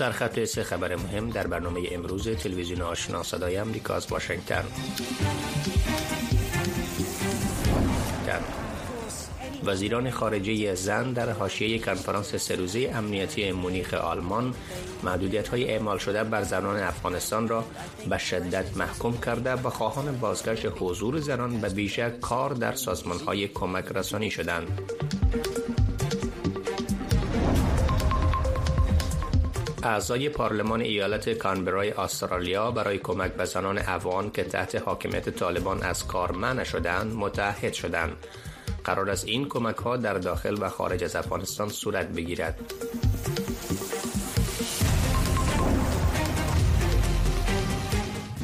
سرخط سه خبر مهم در برنامه امروز تلویزیون آشنا صدای امریکا از واشنگتن وزیران خارجه زن در حاشیه کنفرانس سروزه امنیتی مونیخ آلمان محدودیت های اعمال شده بر زنان افغانستان را به شدت محکوم کرده و خواهان بازگشت حضور زنان به بیشه کار در سازمان های کمک رسانی شدند. اعضای پارلمان ایالت کانبرای استرالیا برای کمک به زنان افغان که تحت حاکمیت طالبان از کار منع شدند متحد شدند. قرار است این کمک ها در داخل و خارج از افغانستان صورت بگیرد.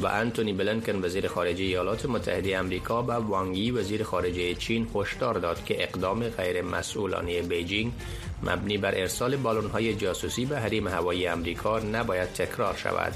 و انتونی بلنکن وزیر خارجه ایالات متحده امریکا به وانگی وزیر خارجه چین هشدار داد که اقدام غیر مسئولانه بیجینگ مبنی بر ارسال بالون های جاسوسی به حریم هوایی امریکا نباید تکرار شود.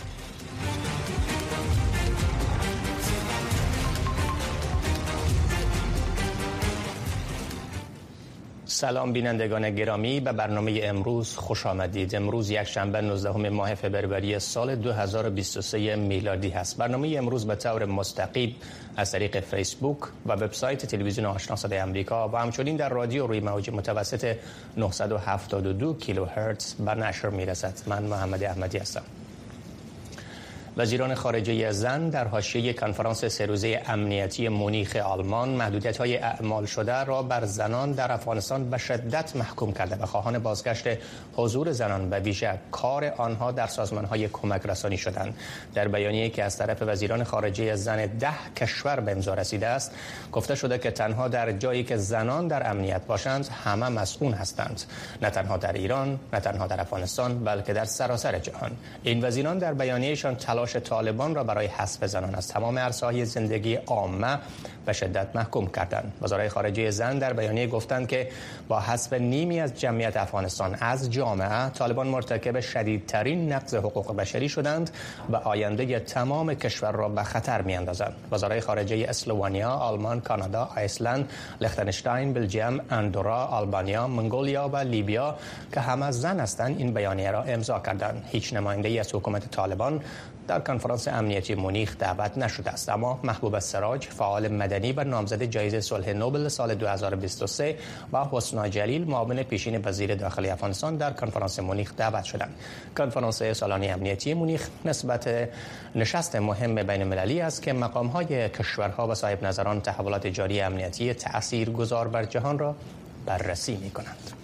سلام بینندگان گرامی به برنامه امروز خوش آمدید. امروز یک شنبه 19 ماه فبروری سال 2023 میلادی هست. برنامه امروز به طور مستقیم از طریق فیسبوک و وبسایت تلویزیون آشنا صدای امریکا و همچنین در رادیو روی موج متوسط 972 کیلوهرتز به نشر می‌رسد. من محمد احمدی هستم. وزیران خارجه زن در حاشیه کنفرانس سروزه امنیتی مونیخ آلمان محدودیت های اعمال شده را بر زنان در افغانستان به شدت محکوم کرده و خواهان بازگشت حضور زنان به ویژه کار آنها در سازمان های کمک رسانی شدند. در بیانیه که از طرف وزیران خارجه زن ده کشور به امضا رسیده است گفته شده که تنها در جایی که زنان در امنیت باشند همه مسئول هستند. نه تنها در ایران نه تنها در افغانستان بلکه در سراسر جهان. این وزیران در بیانیهشان تلاش طالبان را برای حذف زنان از تمام عرصه‌های زندگی عامه به شدت محکوم کردند. وزرای خارجه زن در بیانیه گفتند که با حذف نیمی از جمعیت افغانستان از جامعه طالبان مرتکب شدیدترین نقض حقوق بشری شدند و آینده تمام کشور را به خطر میاندازند. وزرای خارجه اسلوونیا، آلمان، کانادا، ایسلند، لختنشتاین، بلژیم، اندورا، آلبانیا، منگولیا و لیبیا که همه زن هستند این بیانیه را امضا کردند. هیچ نماینده ای از حکومت طالبان در کنفرانس امنیتی مونیخ دعوت نشده است اما محبوب سراج فعال مدنی و نامزد جایزه صلح نوبل سال 2023 و حسنا جلیل معاون پیشین وزیر داخلی افغانستان در کنفرانس مونیخ دعوت شدند کنفرانس سالانه امنیتی مونیخ نسبت نشست مهم بین المللی است که مقام های کشورها و صاحب نظران تحولات جاری امنیتی تأثیر گذار بر جهان را بررسی می کنند.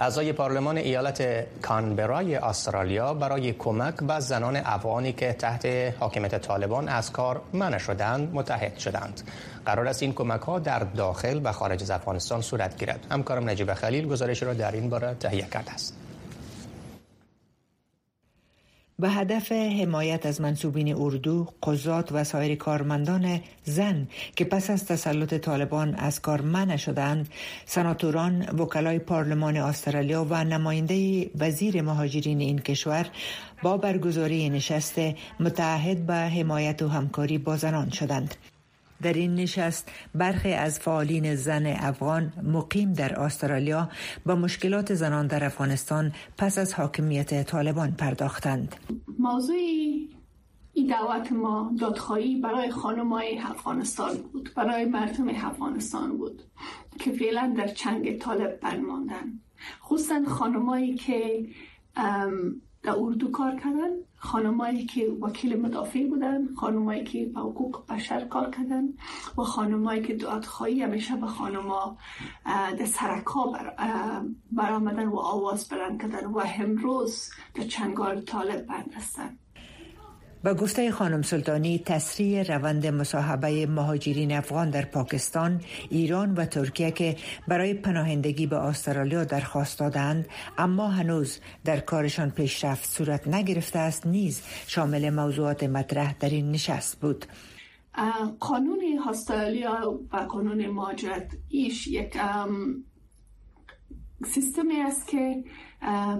اعضای پارلمان ایالت کانبرای استرالیا برای کمک به زنان افغانی که تحت حاکمیت طالبان از کار منع شدند متحد شدند. قرار است این کمک ها در داخل و خارج از افغانستان صورت گیرد. همکارم نجیب خلیل گزارش را در این باره تهیه کرده است. به هدف حمایت از منصوبین اردو، قضات و سایر کارمندان زن که پس از تسلط طالبان از کار منع شدند، سناتوران، وکلای پارلمان استرالیا و نماینده وزیر مهاجرین این کشور با برگزاری نشست متحد به حمایت و همکاری با زنان شدند. در این نشست برخی از فعالین زن افغان مقیم در استرالیا با مشکلات زنان در افغانستان پس از حاکمیت طالبان پرداختند. موضوع این دعوت ما دادخواهی برای خانمای افغانستان بود برای مردم افغانستان بود که فعلا در چنگ طالب ماندن خصوصا خانمایی که در اردو کار کردن خانمایی که وکیل مدافع بودن خانمایی که به حقوق بشر کار کردن و خانمایی که دادخواهی همیشه به خانما در سرکا بر, برآمدن و آواز بلند کردن و امروز در چنگال طالب بند هستند با گفته خانم سلطانی تسریع روند مصاحبه مهاجرین افغان در پاکستان، ایران و ترکیه که برای پناهندگی به استرالیا درخواست دادند اما هنوز در کارشان پیشرفت صورت نگرفته است نیز شامل موضوعات مطرح در این نشست بود. قانون استرالیا و قانون مهاجرت ایش یک سیستمی است که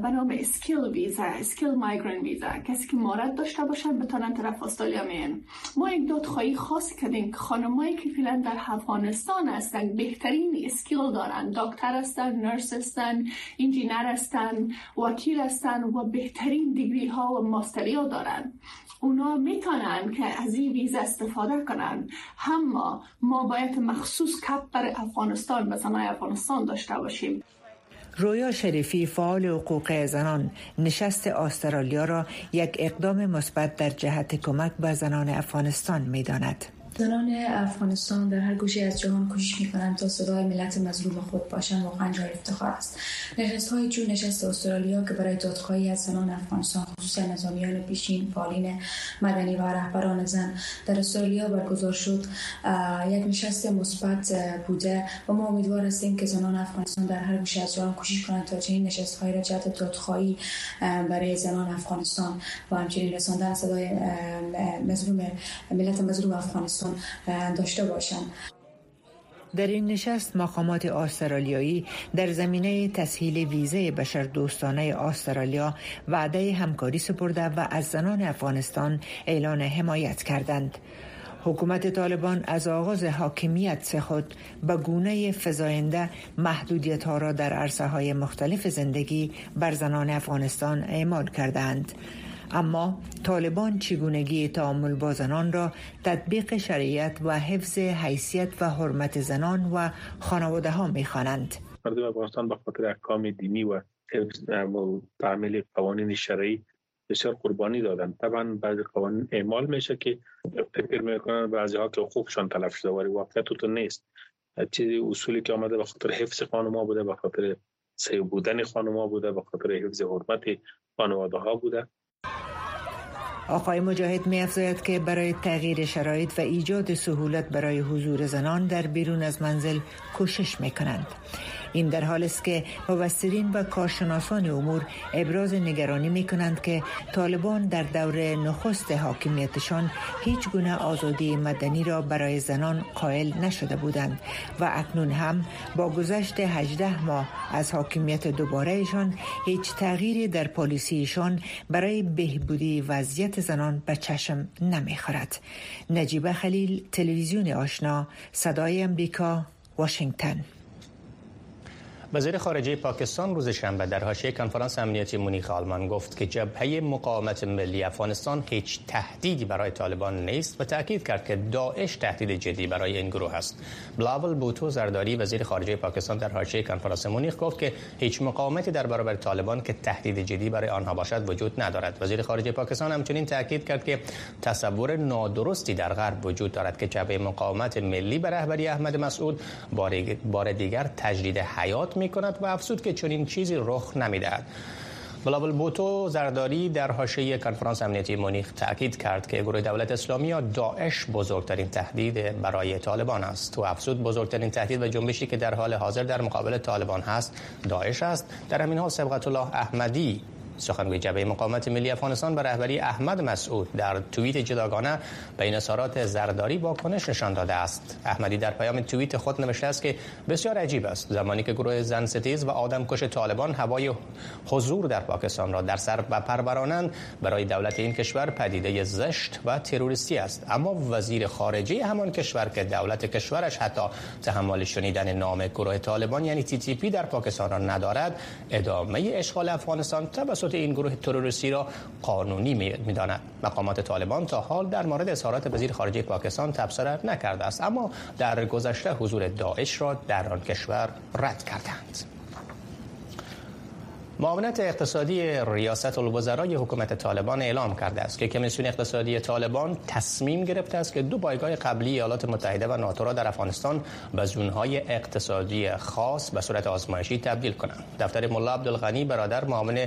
به نام skilled visa skilled migrant visa کسی که مهارت داشته باشن بتانن طرف استرالیا مین ما یک دادخواهی خاص کردیم خانمایی که فعلا در افغانستان هستن بهترین skill دارن. دکتر هستن nurse هستن انجینر هستن وکیل هستن و بهترین degree ها و ماستری ها دارن. اونا می‌تونن که از این ویزا استفاده کنن. اما ما باید مخصوص cap بر افغانستان به افغانستان داشته باشیم. رویا شریفی فعال حقوق زنان نشست استرالیا را یک اقدام مثبت در جهت کمک به زنان افغانستان می داند. زنان افغانستان در هر گوشه از جهان کوشش می‌کنند تا صدای ملت مظلوم خود باشند. واقعا جای افتخار است. نشست های چون نشست استرالیا که برای دادخواهی از زنان افغانستان خصوصا نظامیان پیشین فعالین مدنی و رهبران زن در استرالیا برگزار شد. یک نشست مثبت بوده و ما امیدوار هستیم که زنان افغانستان در هر گوشه از جهان کوشش کنند تا چنین نشست های را جهت دادخواهی برای زنان افغانستان و همچنین رساندن صدای مظلوم ملت مظلوم افغانستان داشته باشند در این نشست مقامات استرالیایی در زمینه تسهیل ویزه بشر دوستانه استرالیا وعده همکاری سپرده و از زنان افغانستان اعلان حمایت کردند. حکومت طالبان از آغاز حاکمیت خود به گونه فزاینده محدودیت ها را در عرصه های مختلف زندگی بر زنان افغانستان اعمال کردند. اما طالبان چگونگی تعامل با زنان را تطبیق شریعت و حفظ حیثیت و حرمت زنان و خانواده ها می خوانند. مردم افغانستان به خاطر احکام دینی و حفظ و تعمیل قوانین شرعی بسیار قربانی دادن طبعا بعضی قوانین اعمال میشه که فکر می‌کنن بعضی ها که حقوقشان تلف شده ولی واقعیت تو نیست. چیزی اصولی که آمده به خاطر حفظ خانم بوده به خاطر سیو بودن خانم بوده به خاطر حفظ حرمت خانواده ها بوده. آقای مجاهد می افزاید که برای تغییر شرایط و ایجاد سهولت برای حضور زنان در بیرون از منزل کوشش می کنند. این در حال است که مبصرین و کارشناسان امور ابراز نگرانی می کنند که طالبان در دور نخست حاکمیتشان هیچ گونه آزادی مدنی را برای زنان قائل نشده بودند و اکنون هم با گذشت 18 ماه از حاکمیت دوبارهشان هیچ تغییری در پالیسیشان برای بهبودی وضعیت زنان به چشم نمی‌خورد. نجیب خلیل تلویزیون آشنا صدای امریکا واشنگتن وزیر خارجه پاکستان روز شنبه در حاشیه کنفرانس امنیتی مونیخ آلمان گفت که جبهه مقاومت ملی افغانستان هیچ تهدیدی برای طالبان نیست و تاکید کرد که داعش تهدید جدی برای این گروه است. بلاول بوتو زرداری وزیر خارجه پاکستان در حاشیه کنفرانس مونیخ گفت که هیچ مقاومتی در برابر طالبان که تهدید جدی برای آنها باشد وجود ندارد. وزیر خارجه پاکستان همچنین تاکید کرد که تصور نادرستی در غرب وجود دارد که جبهه مقاومت ملی به رهبری احمد مسعود بار دیگر تجدید حیات می کند و افسود که چنین چیزی رخ نمی‌دهد. بلابل بوتو زرداری در حاشیه کنفرانس امنیتی مونیخ تاکید کرد که گروه دولت اسلامی یا داعش بزرگترین تهدید برای طالبان است. و افزود بزرگترین تهدید و جنبشی که در حال حاضر در مقابل طالبان هست داعش است. در همین حال سبقت الله احمدی سخنگوی جبهه مقاومت ملی افغانستان به رهبری احمد مسعود در توییت جداگانه به اظهارات زرداری واکنش نشان داده است. احمدی در پیام توییت خود نوشته است که بسیار عجیب است. زمانی که گروه زن ستیز و آدم کش طالبان هوای حضور در پاکستان را در سر و پرورانند برای دولت این کشور پدیده زشت و تروریستی است. اما وزیر خارجه همان کشور که دولت کشورش حتی تحمل شنیدن نام گروه طالبان یعنی تی تی پی در پاکستان را ندارد ادامه اشغال افغانستان توسط این گروه تروریستی را قانونی می‌داند. مقامات طالبان تا حال در مورد اظهارات وزیر خارجه پاکستان تبصره نکرده است اما در گذشته حضور داعش را در آن کشور رد کردند. معاونت اقتصادی ریاست الوزرای حکومت طالبان اعلام کرده است که کمیسیون اقتصادی طالبان تصمیم گرفته است که دو پایگاه قبلی ایالات متحده و ناتو را در افغانستان به زونهای اقتصادی خاص به صورت آزمایشی تبدیل کنند. دفتر ملا عبدالغنی برادر معاون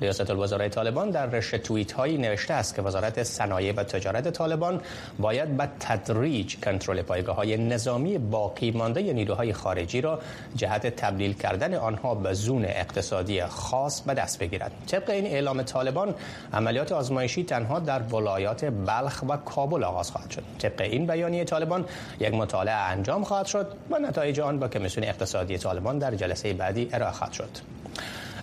ریاست الوزرای طالبان در رشته توییت هایی نوشته است که وزارت صنایع و تجارت طالبان باید به تدریج کنترل پایگاه های نظامی باقی مانده نیروهای خارجی را جهت تبدیل کردن آنها به زون اقتصادی خاص خاص به دست بگیرد. طبق این اعلام طالبان عملیات آزمایشی تنها در ولایات بلخ و کابل آغاز خواهد شد. طبق این بیانیه طالبان یک مطالعه انجام خواهد شد و نتایج آن با کمیسیون اقتصادی طالبان در جلسه بعدی ارائه خواهد شد.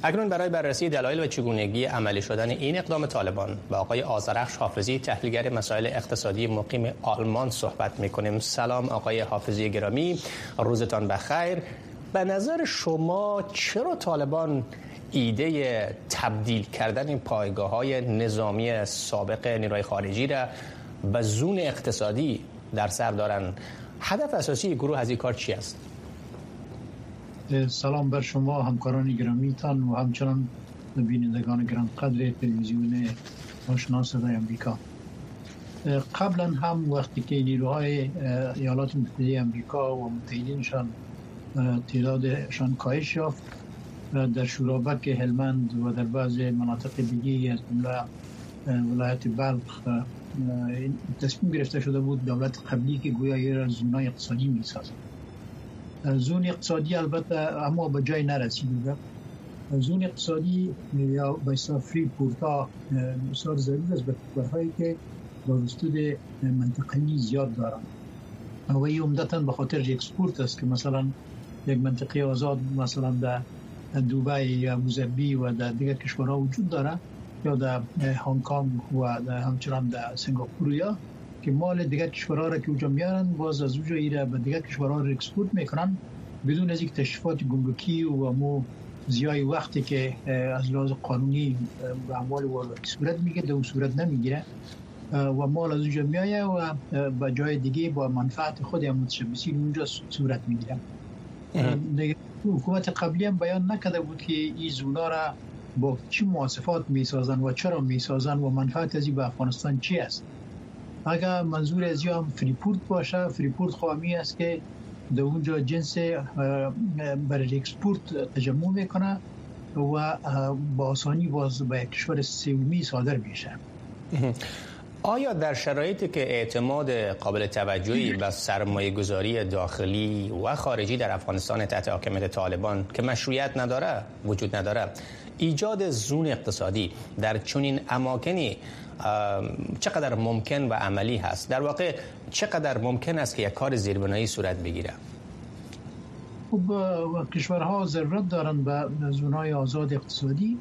اکنون برای بررسی دلایل و چگونگی عملی شدن این اقدام طالبان با آقای آزرخش حافظی تحلیلگر مسائل اقتصادی مقیم آلمان صحبت می‌کنیم. سلام آقای حافظی گرامی روزتان بخیر. به نظر شما چرا طالبان ایده تبدیل کردن این پایگاه های نظامی سابق نیروی خارجی را به زون اقتصادی در سر دارند هدف اساسی گروه از این کار چی است؟ سلام بر شما همکاران گرامیتان و همچنان بینندگان گران قدر تلویزیون آشنا صدای امریکا قبلا هم وقتی که نیروهای ایالات متحده امریکا و متحدینشان تعدادشان کاهش یافت در شورابک هلمند و در بعض مناطق دیگه از ولایت بلخ تصمیم گرفته شده بود دولت قبلی که گویا یه زونای اقتصادی می زون اقتصادی البته اما به جای نرسیده. زون اقتصادی یا به فری پورتا بسیار ضرور است به کشورهایی که با وجود منطقه‌ای زیاد دارند. و عمدتا به خاطر اکسپورت است که مثلا یک منطقه آزاد مثلا در دوبای یا ابوظبی و در دیگر کشورها وجود داره یا در هنگ کنگ و در همچنان در سنگاپور یا که مال دیگر کشورها را که اونجا میارن باز از اونجا ایره به دیگر کشورها را اکسپورت می‌کنن بدون از یک تشریفات گمرکی و مو زیای وقتی که از لحاظ قانونی به اموال وارداتی صورت می‌گیره در صورت نمی‌گیره و مال از اونجا میایه و به جای دیگه با منفعت خود متشبسین اونجا صورت می‌گیره. حکومت قبلی هم بیان نکرده بود که این زونا را با چی مواصفات می‌سازن و چرا می‌سازن و منفعت از به افغانستان چی است؟ اگر منظور از هم free port باشه free port خو همی است که در اونجا جنس برای export تجمع می‌کنه و با آسانی باز به کشور سومی صادر میشه. آیا در شرایطی که اعتماد قابل توجهی به سرمایه گذاری داخلی و خارجی در افغانستان تحت حاکمیت طالبان که مشروعیت نداره وجود نداره ایجاد زون اقتصادی در چنین اماکنی چقدر ممکن و عملی هست؟ در واقع چقدر ممکن است که یک کار زیربنایی صورت بگیره؟ خب کشورها ضرورت دارند به زونای آزاد اقتصادی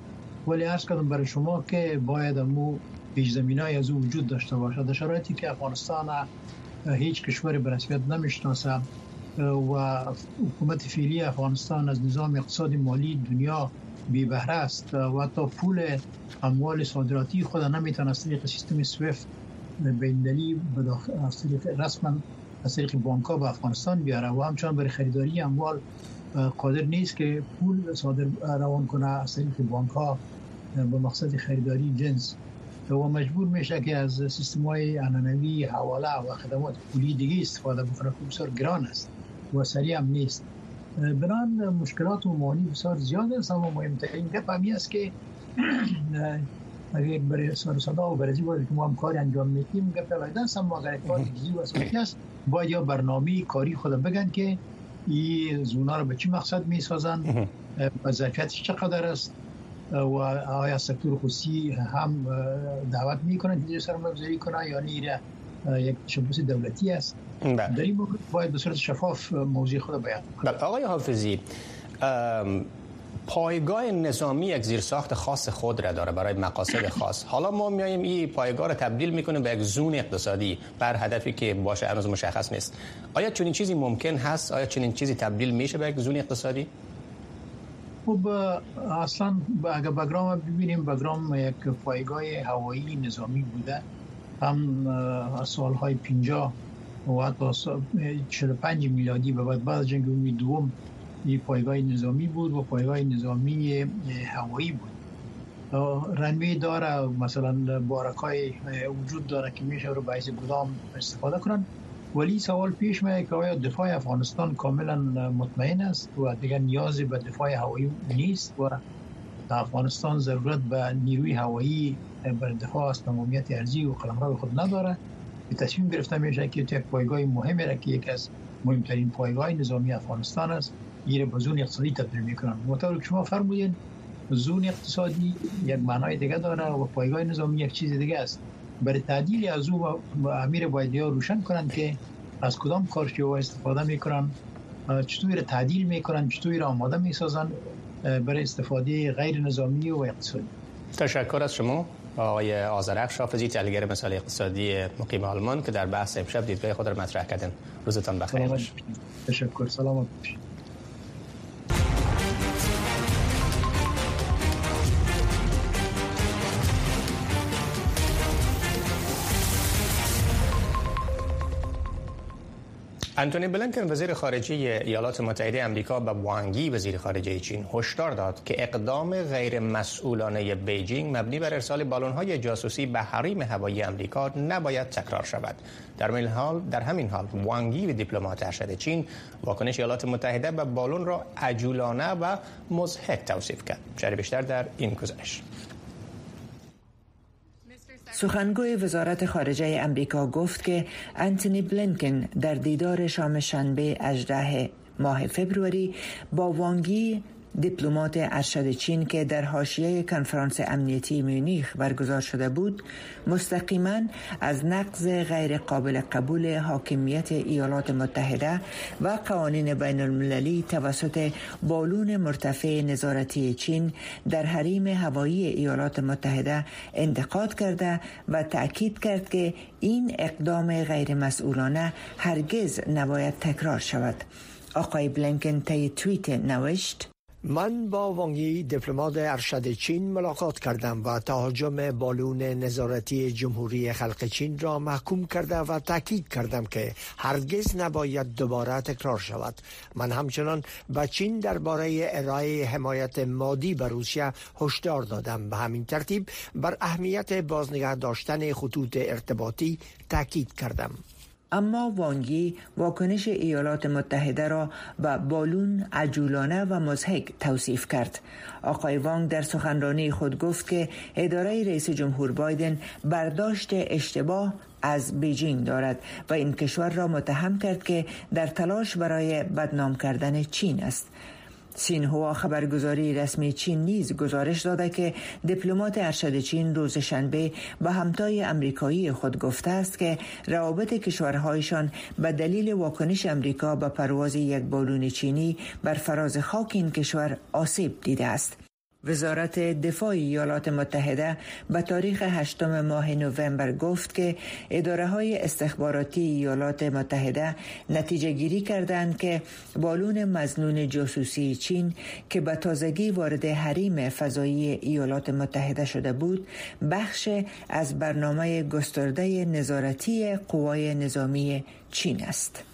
ولی عرض کردم برای شما که باید امو پیش زمین های از وجود داشته باشد. در شرایطی که افغانستان هیچ کشور به رسمیت نمی‌شناسه و حکومت فعلی افغانستان از نظام اقتصادی مالی دنیا بی بهره است و حتی پول اموال صادراتی خود نمی‌تونه از طریق سیستم سویفت بین دلی از طریق رسما از طریق بانک ها به افغانستان بیاره و همچنان برای خریداری اموال قادر نیست که پول صادر روان کنه از طریق بانک به مقصد خریداری جنس. و مجبور میشه که از سیستم های انانوی حواله و خدمات پولی دیگه استفاده بکنه. که بسیار گران است و سریع هم نیست. بنان مشکلات و معانی بسیار زیاد است اما مهمترین گپ همی است که اگر برای سر صدا و برای باید که ما هم کاری انجام میتیم گپ وایده است اما اگر کار و اساسی است. باید یا برنامه کاری خود بگن که این زونا رو به چی مقصد می‌سازن و ظرفیتش چقدر است. و آیا سکتور خصوصی هم دعوت می‌کنن سرمایه گذاری کنه یا نه یک تشبس دولتی است. بله. در این باید به صورت شفاف موضوع خود بیان بله. آقای حافظی پایگاه نظامی یک زیرساخت خاص خود را داره برای مقاصد خاص. حالا ما میایم این پایگاه را تبدیل می‌کنیم به یک زون اقتصادی بر هدفی که باشه هنوز مشخص نیست. آیا چنین چیزی ممکن هست؟ آیا چنین چیزی تبدیل میشه به یک زون اقتصادی؟ خب اصلا اگر بگرام ببینیم بگرام یک پایگاه هوایی نظامی بوده. هم از سالهای 50 و حتی 45 میلادی و بعد بعد جنگ جنگی دوم این پایگاه نظامی بود و پایگاه نظامی هوایی بود. رنوی داره مثلا بارکای وجود داره که میشه رو باعث گدام استفاده کنن. ولی سوال پیش میاد که آیا دفاع افغانستان کاملا مطمئن است و دیگر نیازی به دفاع هوایی نیست و افغانستان ضرورت به نیروی هوایی بر دفاع از تمامیت ارزی و قلمرو خود نداره؟ به تصمیم گرفته میشه که یک پایگاه مهمی را که یکی از مهمترین پایگاه نظامی افغانستان است گیر به زون اقتصادی تبدیل می‌کنن مطابق شما فرمودین زون اقتصادی یک معنای دیگه داره و پایگاه نظامی یک چیز دیگه است. برای تعدیل از او امیر باید روشن کنند که از کدام کارشیو استفاده می‌کنن چطور تعدیل می‌کنن چطور آماده می‌سازن برای استفاده غیر نظامی و اقتصادی. تشکر از شما آقای آزرق شافزی تحلیلگر مثال اقتصادی مقیم آلمان که در بحث امشب دیدگاه خود را مطرح کردن. روزتان بخیر. باش تشکر. سلامت باشید. انتونی بلنکن وزیر خارجه ایالات متحده امریکا به وانگی وزیر خارجه چین هشدار داد که اقدام غیر مسئولانه بیجینگ مبنی بر ارسال بالون‌های جاسوسی به حریم هوایی امریکا نباید تکرار شود. در همین حال در همین حال وانگی و دیپلمات ارشد چین واکنش ایالات متحده به بالون را عجولانه و مضحک توصیف کرد. شرح بیشتر در این گزارش. سخنگوی وزارت خارجه امریکا گفت که انتونی بلینکن در دیدار شام شنبه 18 ماه فبروری با وانگی دیپلمات ارشد چین که در حاشیه کنفرانس امنیتی مونیخ برگزار شده بود مستقیما از نقض غیر قابل قبول حاکمیت ایالات متحده و قوانین بین المللی توسط بالون مرتفع نظارتی چین در حریم هوایی ایالات متحده انتقاد کرده و تأکید کرد که این اقدام غیر مسئولانه هرگز نباید تکرار شود. آقای بلینکن طی توییت نوشت من با وانگی دیپلمات ارشد چین ملاقات کردم و تهاجم بالون نظارتی جمهوری خلق چین را محکوم کرده و تاکید کردم که هرگز نباید دوباره تکرار شود. من همچنان به چین درباره ارائه حمایت مادی به روسیه هشدار دادم. به همین ترتیب بر اهمیت بازنگه داشتن خطوط ارتباطی تاکید کردم. اما وانگی واکنش ایالات متحده را به بالون عجولانه و مزهک توصیف کرد. آقای وانگ در سخنرانی خود گفت که اداره رئیس جمهور بایدن برداشت اشتباه از بیجینگ دارد و این کشور را متهم کرد که در تلاش برای بدنام کردن چین است. سینهوا خبرگزاری رسمی چین نیز گزارش داده که دیپلمات ارشد چین روز شنبه به همتای امریکایی خود گفته است که روابط کشورهایشان به دلیل واکنش امریکا به پرواز یک بالون چینی بر فراز خاک این کشور آسیب دیده است. وزارت دفاع ایالات متحده به تاریخ 8 ماه نوامبر گفت که اداره های استخباراتی ایالات متحده نتیجه گیری کردند که بالون مزنون جاسوسی چین که به تازگی وارد حریم فضایی ایالات متحده شده بود بخش از برنامه گسترده نظارتی قوای نظامی چین است.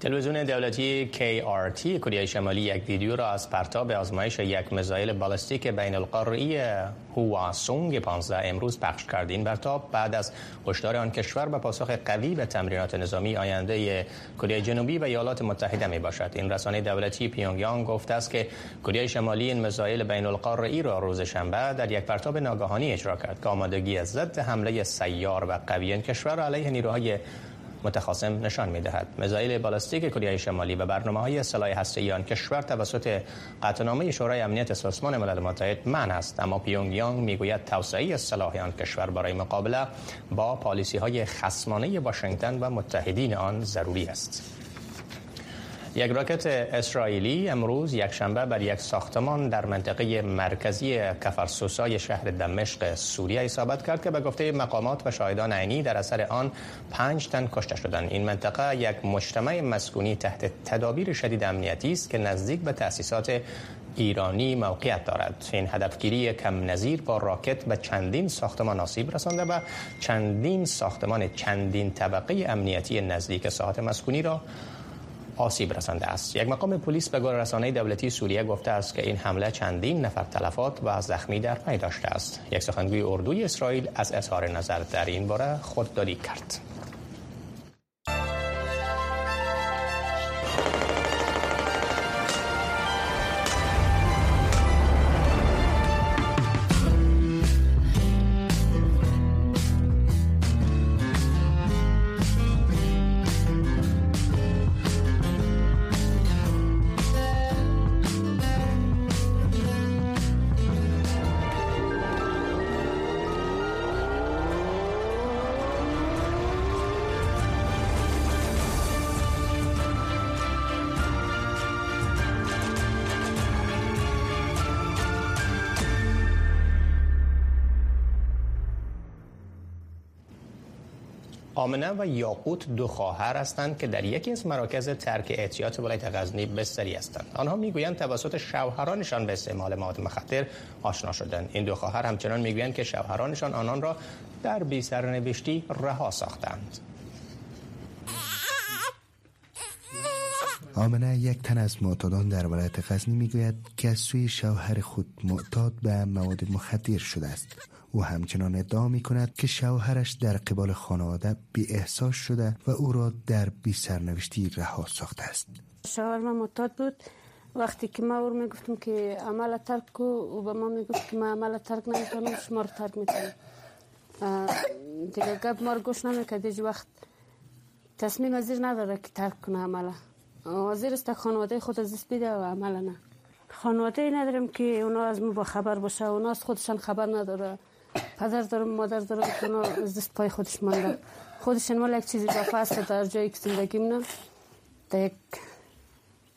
تلویزیون دولتی KRT کره شمالی یک ویدیو را از پرتاب آزمایش یک میزایل بالستیک بین القاره هواسونگ 15 امروز پخش کرد. این برتاب بعد از هشدار آن کشور به پاسخ قوی به تمرینات نظامی آینده کره جنوبی و ایالات متحده می باشد. این رسانه دولتی پیونگیانگ گفته است که کره شمالی این میزایل بین القاره را روز شنبه در یک پرتاب ناگهانی اجرا کرد. که آمادگی ضد حمله سیار و قوی این کشور علیه نیروهای متخاصم نشان می دهد میزایل بالستیک کره شمالی و برنامه های سلاح هسته آن کشور توسط قطعنامه شورای امنیت سازمان ملل متحد من است. اما پیونگیانگ می‌گوید توسعه سلاح آن کشور برای مقابله با پالیسی های خصمانه واشنگتن و متحدین آن ضروری است. یک راکت اسرائیلی امروز یک شنبه بر یک ساختمان در منطقه مرکزی کفرسوسای شهر دمشق سوریه اصابت کرد که به گفته مقامات و شاهدان عینی در اثر آن پنج تن کشته شدند این منطقه یک مجتمع مسکونی تحت تدابیر شدید امنیتی است که نزدیک به تأسیسات ایرانی موقعیت دارد. این هدفگیری کم نظیر با راکت به چندین ساختمان آسیب رسانده و چندین ساختمان چندین طبقه امنیتی نزدیک ساحات مسکونی را آسیب رسانده است. یک مقام پلیس به رسانه دولتی سوریه گفته است که این حمله چندین نفر تلفات و زخمی در پی داشته است. یک سخنگوی اردوی اسرائیل از اظهار نظر در این باره خودداری کرد. آمنه و یاقوت دو خواهر هستند که در یکی از مراکز ترک اعتیاط ولایت غزنی بستری هستند. آنها می‌گویند توسط شوهرانشان به استعمال مواد مخدر آشنا شدند. این دو خواهر همچنان می‌گویند که شوهرانشان آنان را در بی سرنوشتی رها ساختند. آمنه یک تن از معتادان در ولایت غزنی می‌گوید که از سوی شوهر خود معتاد به مواد مخدر شده است. او همچنان ادعا می کند که شوهرش در قبال خانواده بی احساس شده و او را در بی سرنوشتی رها ساخته است. شوهر من معتاد بود. وقتی که ما او می گفتم که عمل ترک کو او به ما می گفت که ما عمل ترک نمی‌تونم شما رو ترک می‌تونم دیگه گپ ما رو گوش وقت تصمیم ازیر نداره که ترک کنه عمله. حاضر است خانواده خود از دست بیده و عمل نه. خانواده ای ندارم که اونا از ما با خبر باشه. اونا از خودشان خبر نداره. پدر دارم مادر دارم که اونا از دست پای خودش مانده خودشان مال یک چیزی با است در جایی که زندگی منم در یک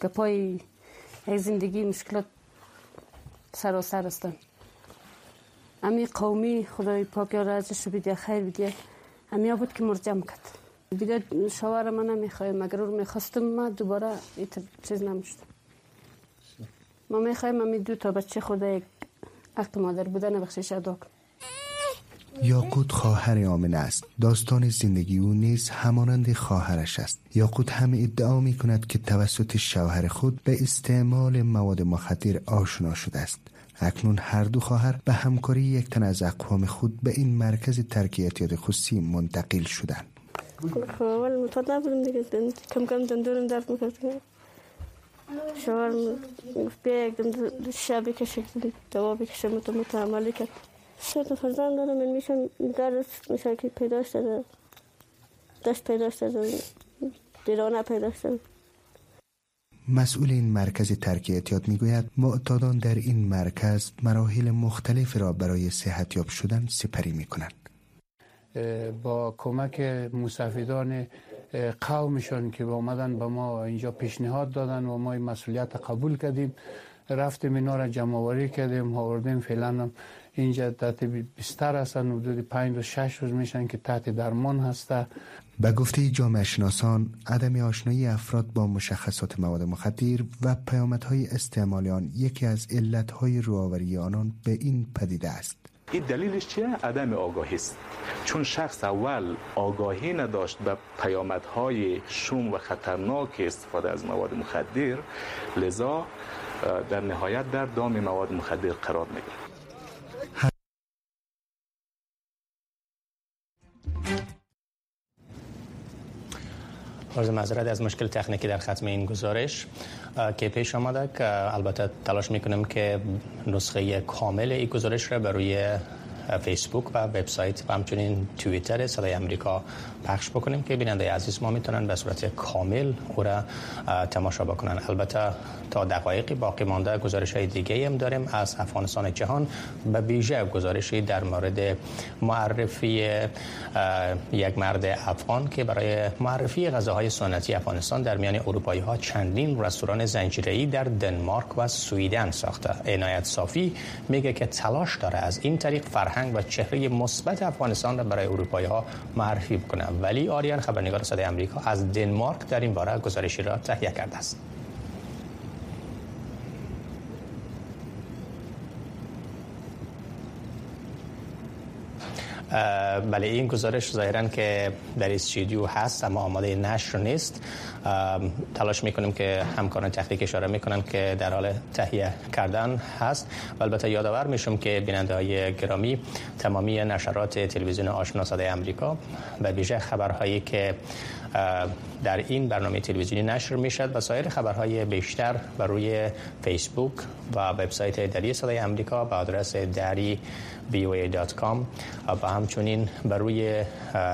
گپای یک زندگی مشکلات سراسر هستن امی قومی خدای پاک یا رازش بیده خیر بیده امی بود که مرجم کرد دیگه شوهر من نمی‌خواه مگر رو می‌خواستم ما دوباره چیز نمی‌شد ما می‌خوایم امی دو تا بچه خود یک حق مادر بودن بخشش ادا کنم یاقوت خواهر آمن است. داستان زندگی او نیز همانند خواهرش است. یاقوت هم ادعا می کند که توسط شوهر خود به استعمال مواد مخدر آشنا شده است. اکنون هر دو خواهر به همکاری یک تن از اقوام خود به این مرکز ترکیتیات خصوصی منتقل شدند. اول متوجه نبودم دیگه. کم کم دندونم درد می‌کرد شوهر گفت بیا یک دم شب بکشه دوا بکشه متو عملی کرد سه تا فرزند دارم من میشن درس میشه که پیدا شده دست پیدا شده دیرانه پیدا شده مسئول این مرکز ترک اعتیاد می‌گوید معتادان در این مرکز مراحل مختلف را برای صحتیاب شدن سپری می‌کنند. با کمک مسافدان قومشان که اومدن به ما اینجا پیشنهاد دادن و ما این مسئولیت قبول کردیم. رفتیم اینا را جمع آوری کردیم آوردیم فعلا اینجا تحت بستر هستن حدود 5 و 6 روز میشن که تحت درمان هسته. به گفته جامعه شناسان عدم آشنایی افراد با مشخصات مواد مخدر و پیامدهای استعمال آن یکی از علتهای رواوری آنان به این پدیده است. این دلیلش چیه؟ عدم آگاهی است. چون شخص اول آگاهی نداشت به پیامدهای شوم و خطرناک استفاده از مواد مخدر لذا در نهایت در دام مواد مخدر قرار می‌گیرد. عرض معذرت از مشکل تکنیکی در ختم این گزارش که پیش آمده که البته تلاش می‌کنم که نسخه کامل این گزارش را بر روی فیسبوک و وبسایت و همچنین توییتر صدای امریکا پخش بکنیم که بیننده عزیز ما می‌تونن به صورت کامل او را تماشا بکنن. البته تا دقایقی باقی مانده گزارش های دیگه هم داریم از افغانستان جهان. به ویژه گزارشی در مورد معرفی یک مرد افغان که برای معرفی غذاهای سنتی افغانستان در میان اروپایی ها چندین رستوران زنجیره‌ای در دنمارک و سویدن ساخته. عنایت صافی میگه که تلاش داره از این طریق فرهنگ و چهره مثبت افغانستان را برای اروپایی ها معرفی کنه ولی آریان خبرنگار صدای آمریکا از دنمارک در این باره گزارشی را تهیه کرده است. بله این گزارش ظاهرا که در استودیو هست اما آماده نشر نیست. تلاش می‌کنیم که همکاران تحقیق اشاره می‌کنن که در حال تهیه کردن هست. و البته یادآور میشم که بیننده های گرامی تمامی نشرات تلویزیون آشنا صدای آمریکا و ویژه خبرهایی که در این برنامه تلویزیونی نشر می‌شد و سایر خبرهای بیشتر بر روی فیسبوک و وبسایت دری صدای آمریکا به آدرس دری voa.com و همچنین بر روی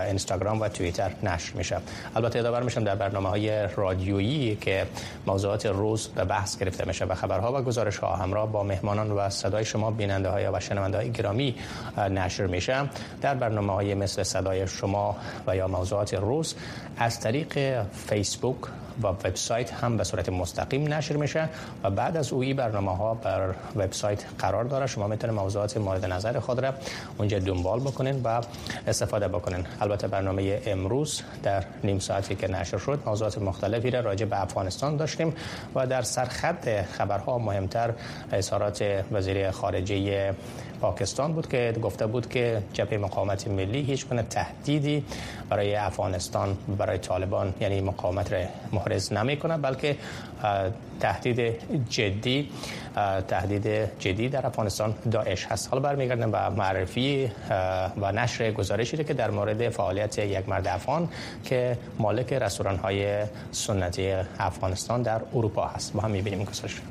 اینستاگرام و توییتر نشر میشه البته یادآور میشم در برنامه های رادیویی که موضوعات روز به بحث گرفته میشه و خبرها و گزارش ها همراه با مهمانان و صدای شما بیننده های و شنونده های گرامی نشر میشه. در برنامه های مثل صدای شما و یا موضوعات روز از طریق فیسبوک و وبسایت هم به صورت مستقیم نشر میشه و بعد از اوی برنامه ها بر وبسایت قرار داره. شما می‌تونید موضوعات مورد نظر خود را اونجا دنبال بکنین و استفاده بکنین. البته برنامه امروز در نیم ساعتی که نشر شد موضوعات مختلفی را راجع به افغانستان داشتیم و در سرخط خبرها مهمتر اظهارات وزیر خارجه پاکستان بود که گفته بود که جبهه مقاومت ملی هیچ گونه تهدیدی برای افغانستان برای طالبان یعنی مقاومت را محرز نمی‌کنه بلکه تهدید جدی تهدید جدی در افغانستان داعش هست. حالا برمیگردم به معرفی و نشر گزارشی که در مورد فعالیت یک مرد افغان که مالک رستوران های سنتی افغانستان در اروپا هست. با هم می‌بینیم گزارش.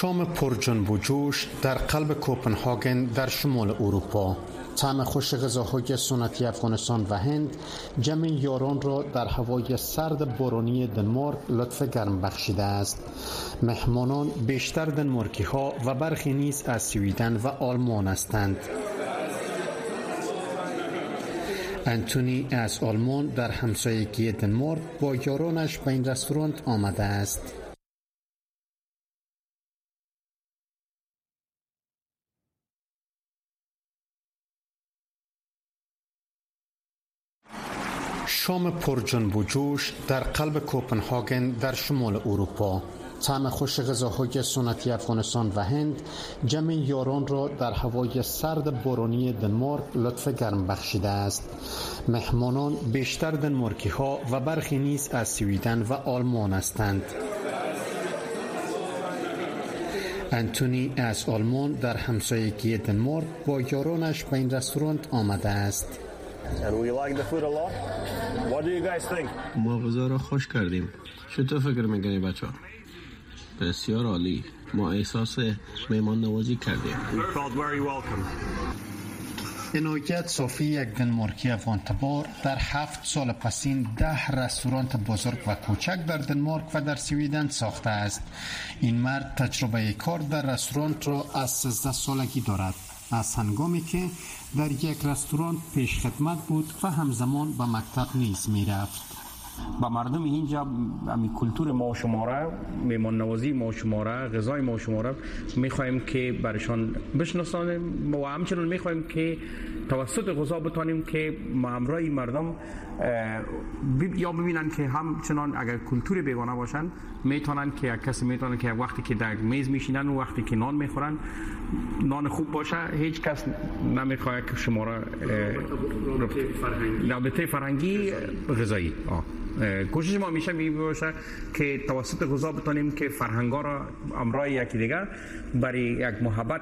شام پرجنب و جوش در قلب کوپنهاگن در شمال اروپا. طعم خوش غذاهای سنتی افغانستان و هند جمع یاران را در هوای سرد بارانی دنمارک لطف گرم بخشیده است. مهمانان بیشتر دنمارکی ها و برخی نیز از سویدن و آلمان هستند. انتونی از آلمان در همسایگی دنمارک با یارانش به این رستوران آمده است. شام پرجنب و جوش در قلب کوپنهاگن در شمال اروپا. طعم خوش غذاهای سنتی افغانستان و هند جمع یاران را در هوای سرد بارانی دنمارک لطف گرم بخشیده است. مهمانان بیشتر دنمارکی ها و برخی نیز از سویدن و آلمان هستند. انتونی از آلمان در همسایگی دنمارک با یارانش به این رستوران آمده است. ما غذا را خوش کردیم. چطور فکر می‌کنی بچه بسیار عالی. ما احساس میمان نوازی کردیم اینویت صوفی یک دنمارکی افغان تبار در هفت سال پسین ده رستورانت بزرگ و کوچک در دنمارک و در سویدن ساخته است. این مرد تجربه کار در رستوران را از 13 سالگی دارد. از هنگامی که در یک رستوران پیش خدمت بود و همزمان به مکتب نیز می رفت با مردم اینجا امی کلتور ما شماره میمان نوازی ما شماره غذای ما شماره می‌خوایم که برشان بشناسانیم و همچنان می‌خوایم که توسط غذا بتانیم که همراه مردم یا ببینن که همچنان اگر کلتور بیگانه باشن می‌تونن که کسی می‌تونن که وقتی که در میز میشینن و وقتی که نان می‌خورن نان خوب باشه هیچ کس نمی‌خواد که شما را رابطه فرهنگی. غذایی. کوشش ما میشه می باشه که توسط غذا بتانیم که فرهنگا را امرای یکی دیگر برای یک محبت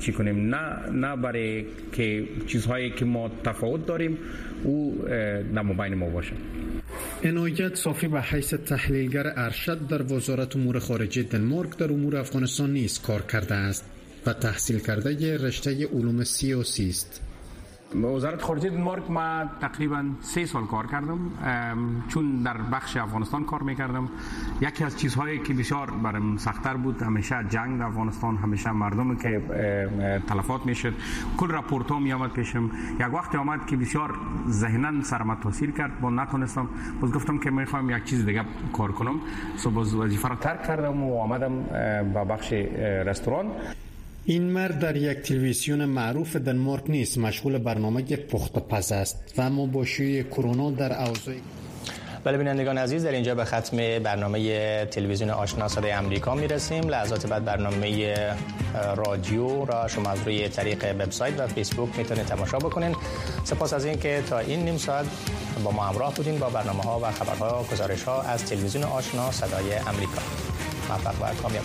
چی کنیم؟ نه نه برای که چیزهایی که ما تفاوت داریم او در بین ما باشه. عنایت صافی به حیث تحلیلگر ارشد در وزارت امور خارجه دنمارک در امور افغانستان نیز کار کرده است و تحصیل کرده رشته علوم سیاسی است. وزارت خارجه دنمارک ما تقریبا سه سال کار کردم. چون در بخش افغانستان کار می‌کردم. یکی از چیزهایی که بسیار برام سختتر بود همیشه جنگ در افغانستان همیشه مردم که تلفات می‌شد. کل راپورت ها می آمد پیشم. یک وقت آمد که بسیار ذهنا سرم تاثیر کرد. با نتونستم باز گفتم که می‌خوام یک چیز دیگه کار کنم. سو باز وظیفه را ترک کردم و آمدم به بخش رستوران. این مرد در یک تلویزیون معروف دنمارک نیست مشغول برنامه پخت پز است و اما با کرونا در اوضاع بله بینندگان عزیز در اینجا به ختم برنامه تلویزیون آشنا صدای امریکا می‌رسیم. لحظات بعد برنامه رادیو را شما از روی طریق وبسایت و فیسبوک می‌تونید تماشا بکنین. سپاس از اینکه تا این نیم ساعت با ما همراه بودین با برنامه ها و خبرها و گزارش ها از تلویزیون آشنا صدای امریکا. موفق و کامیاب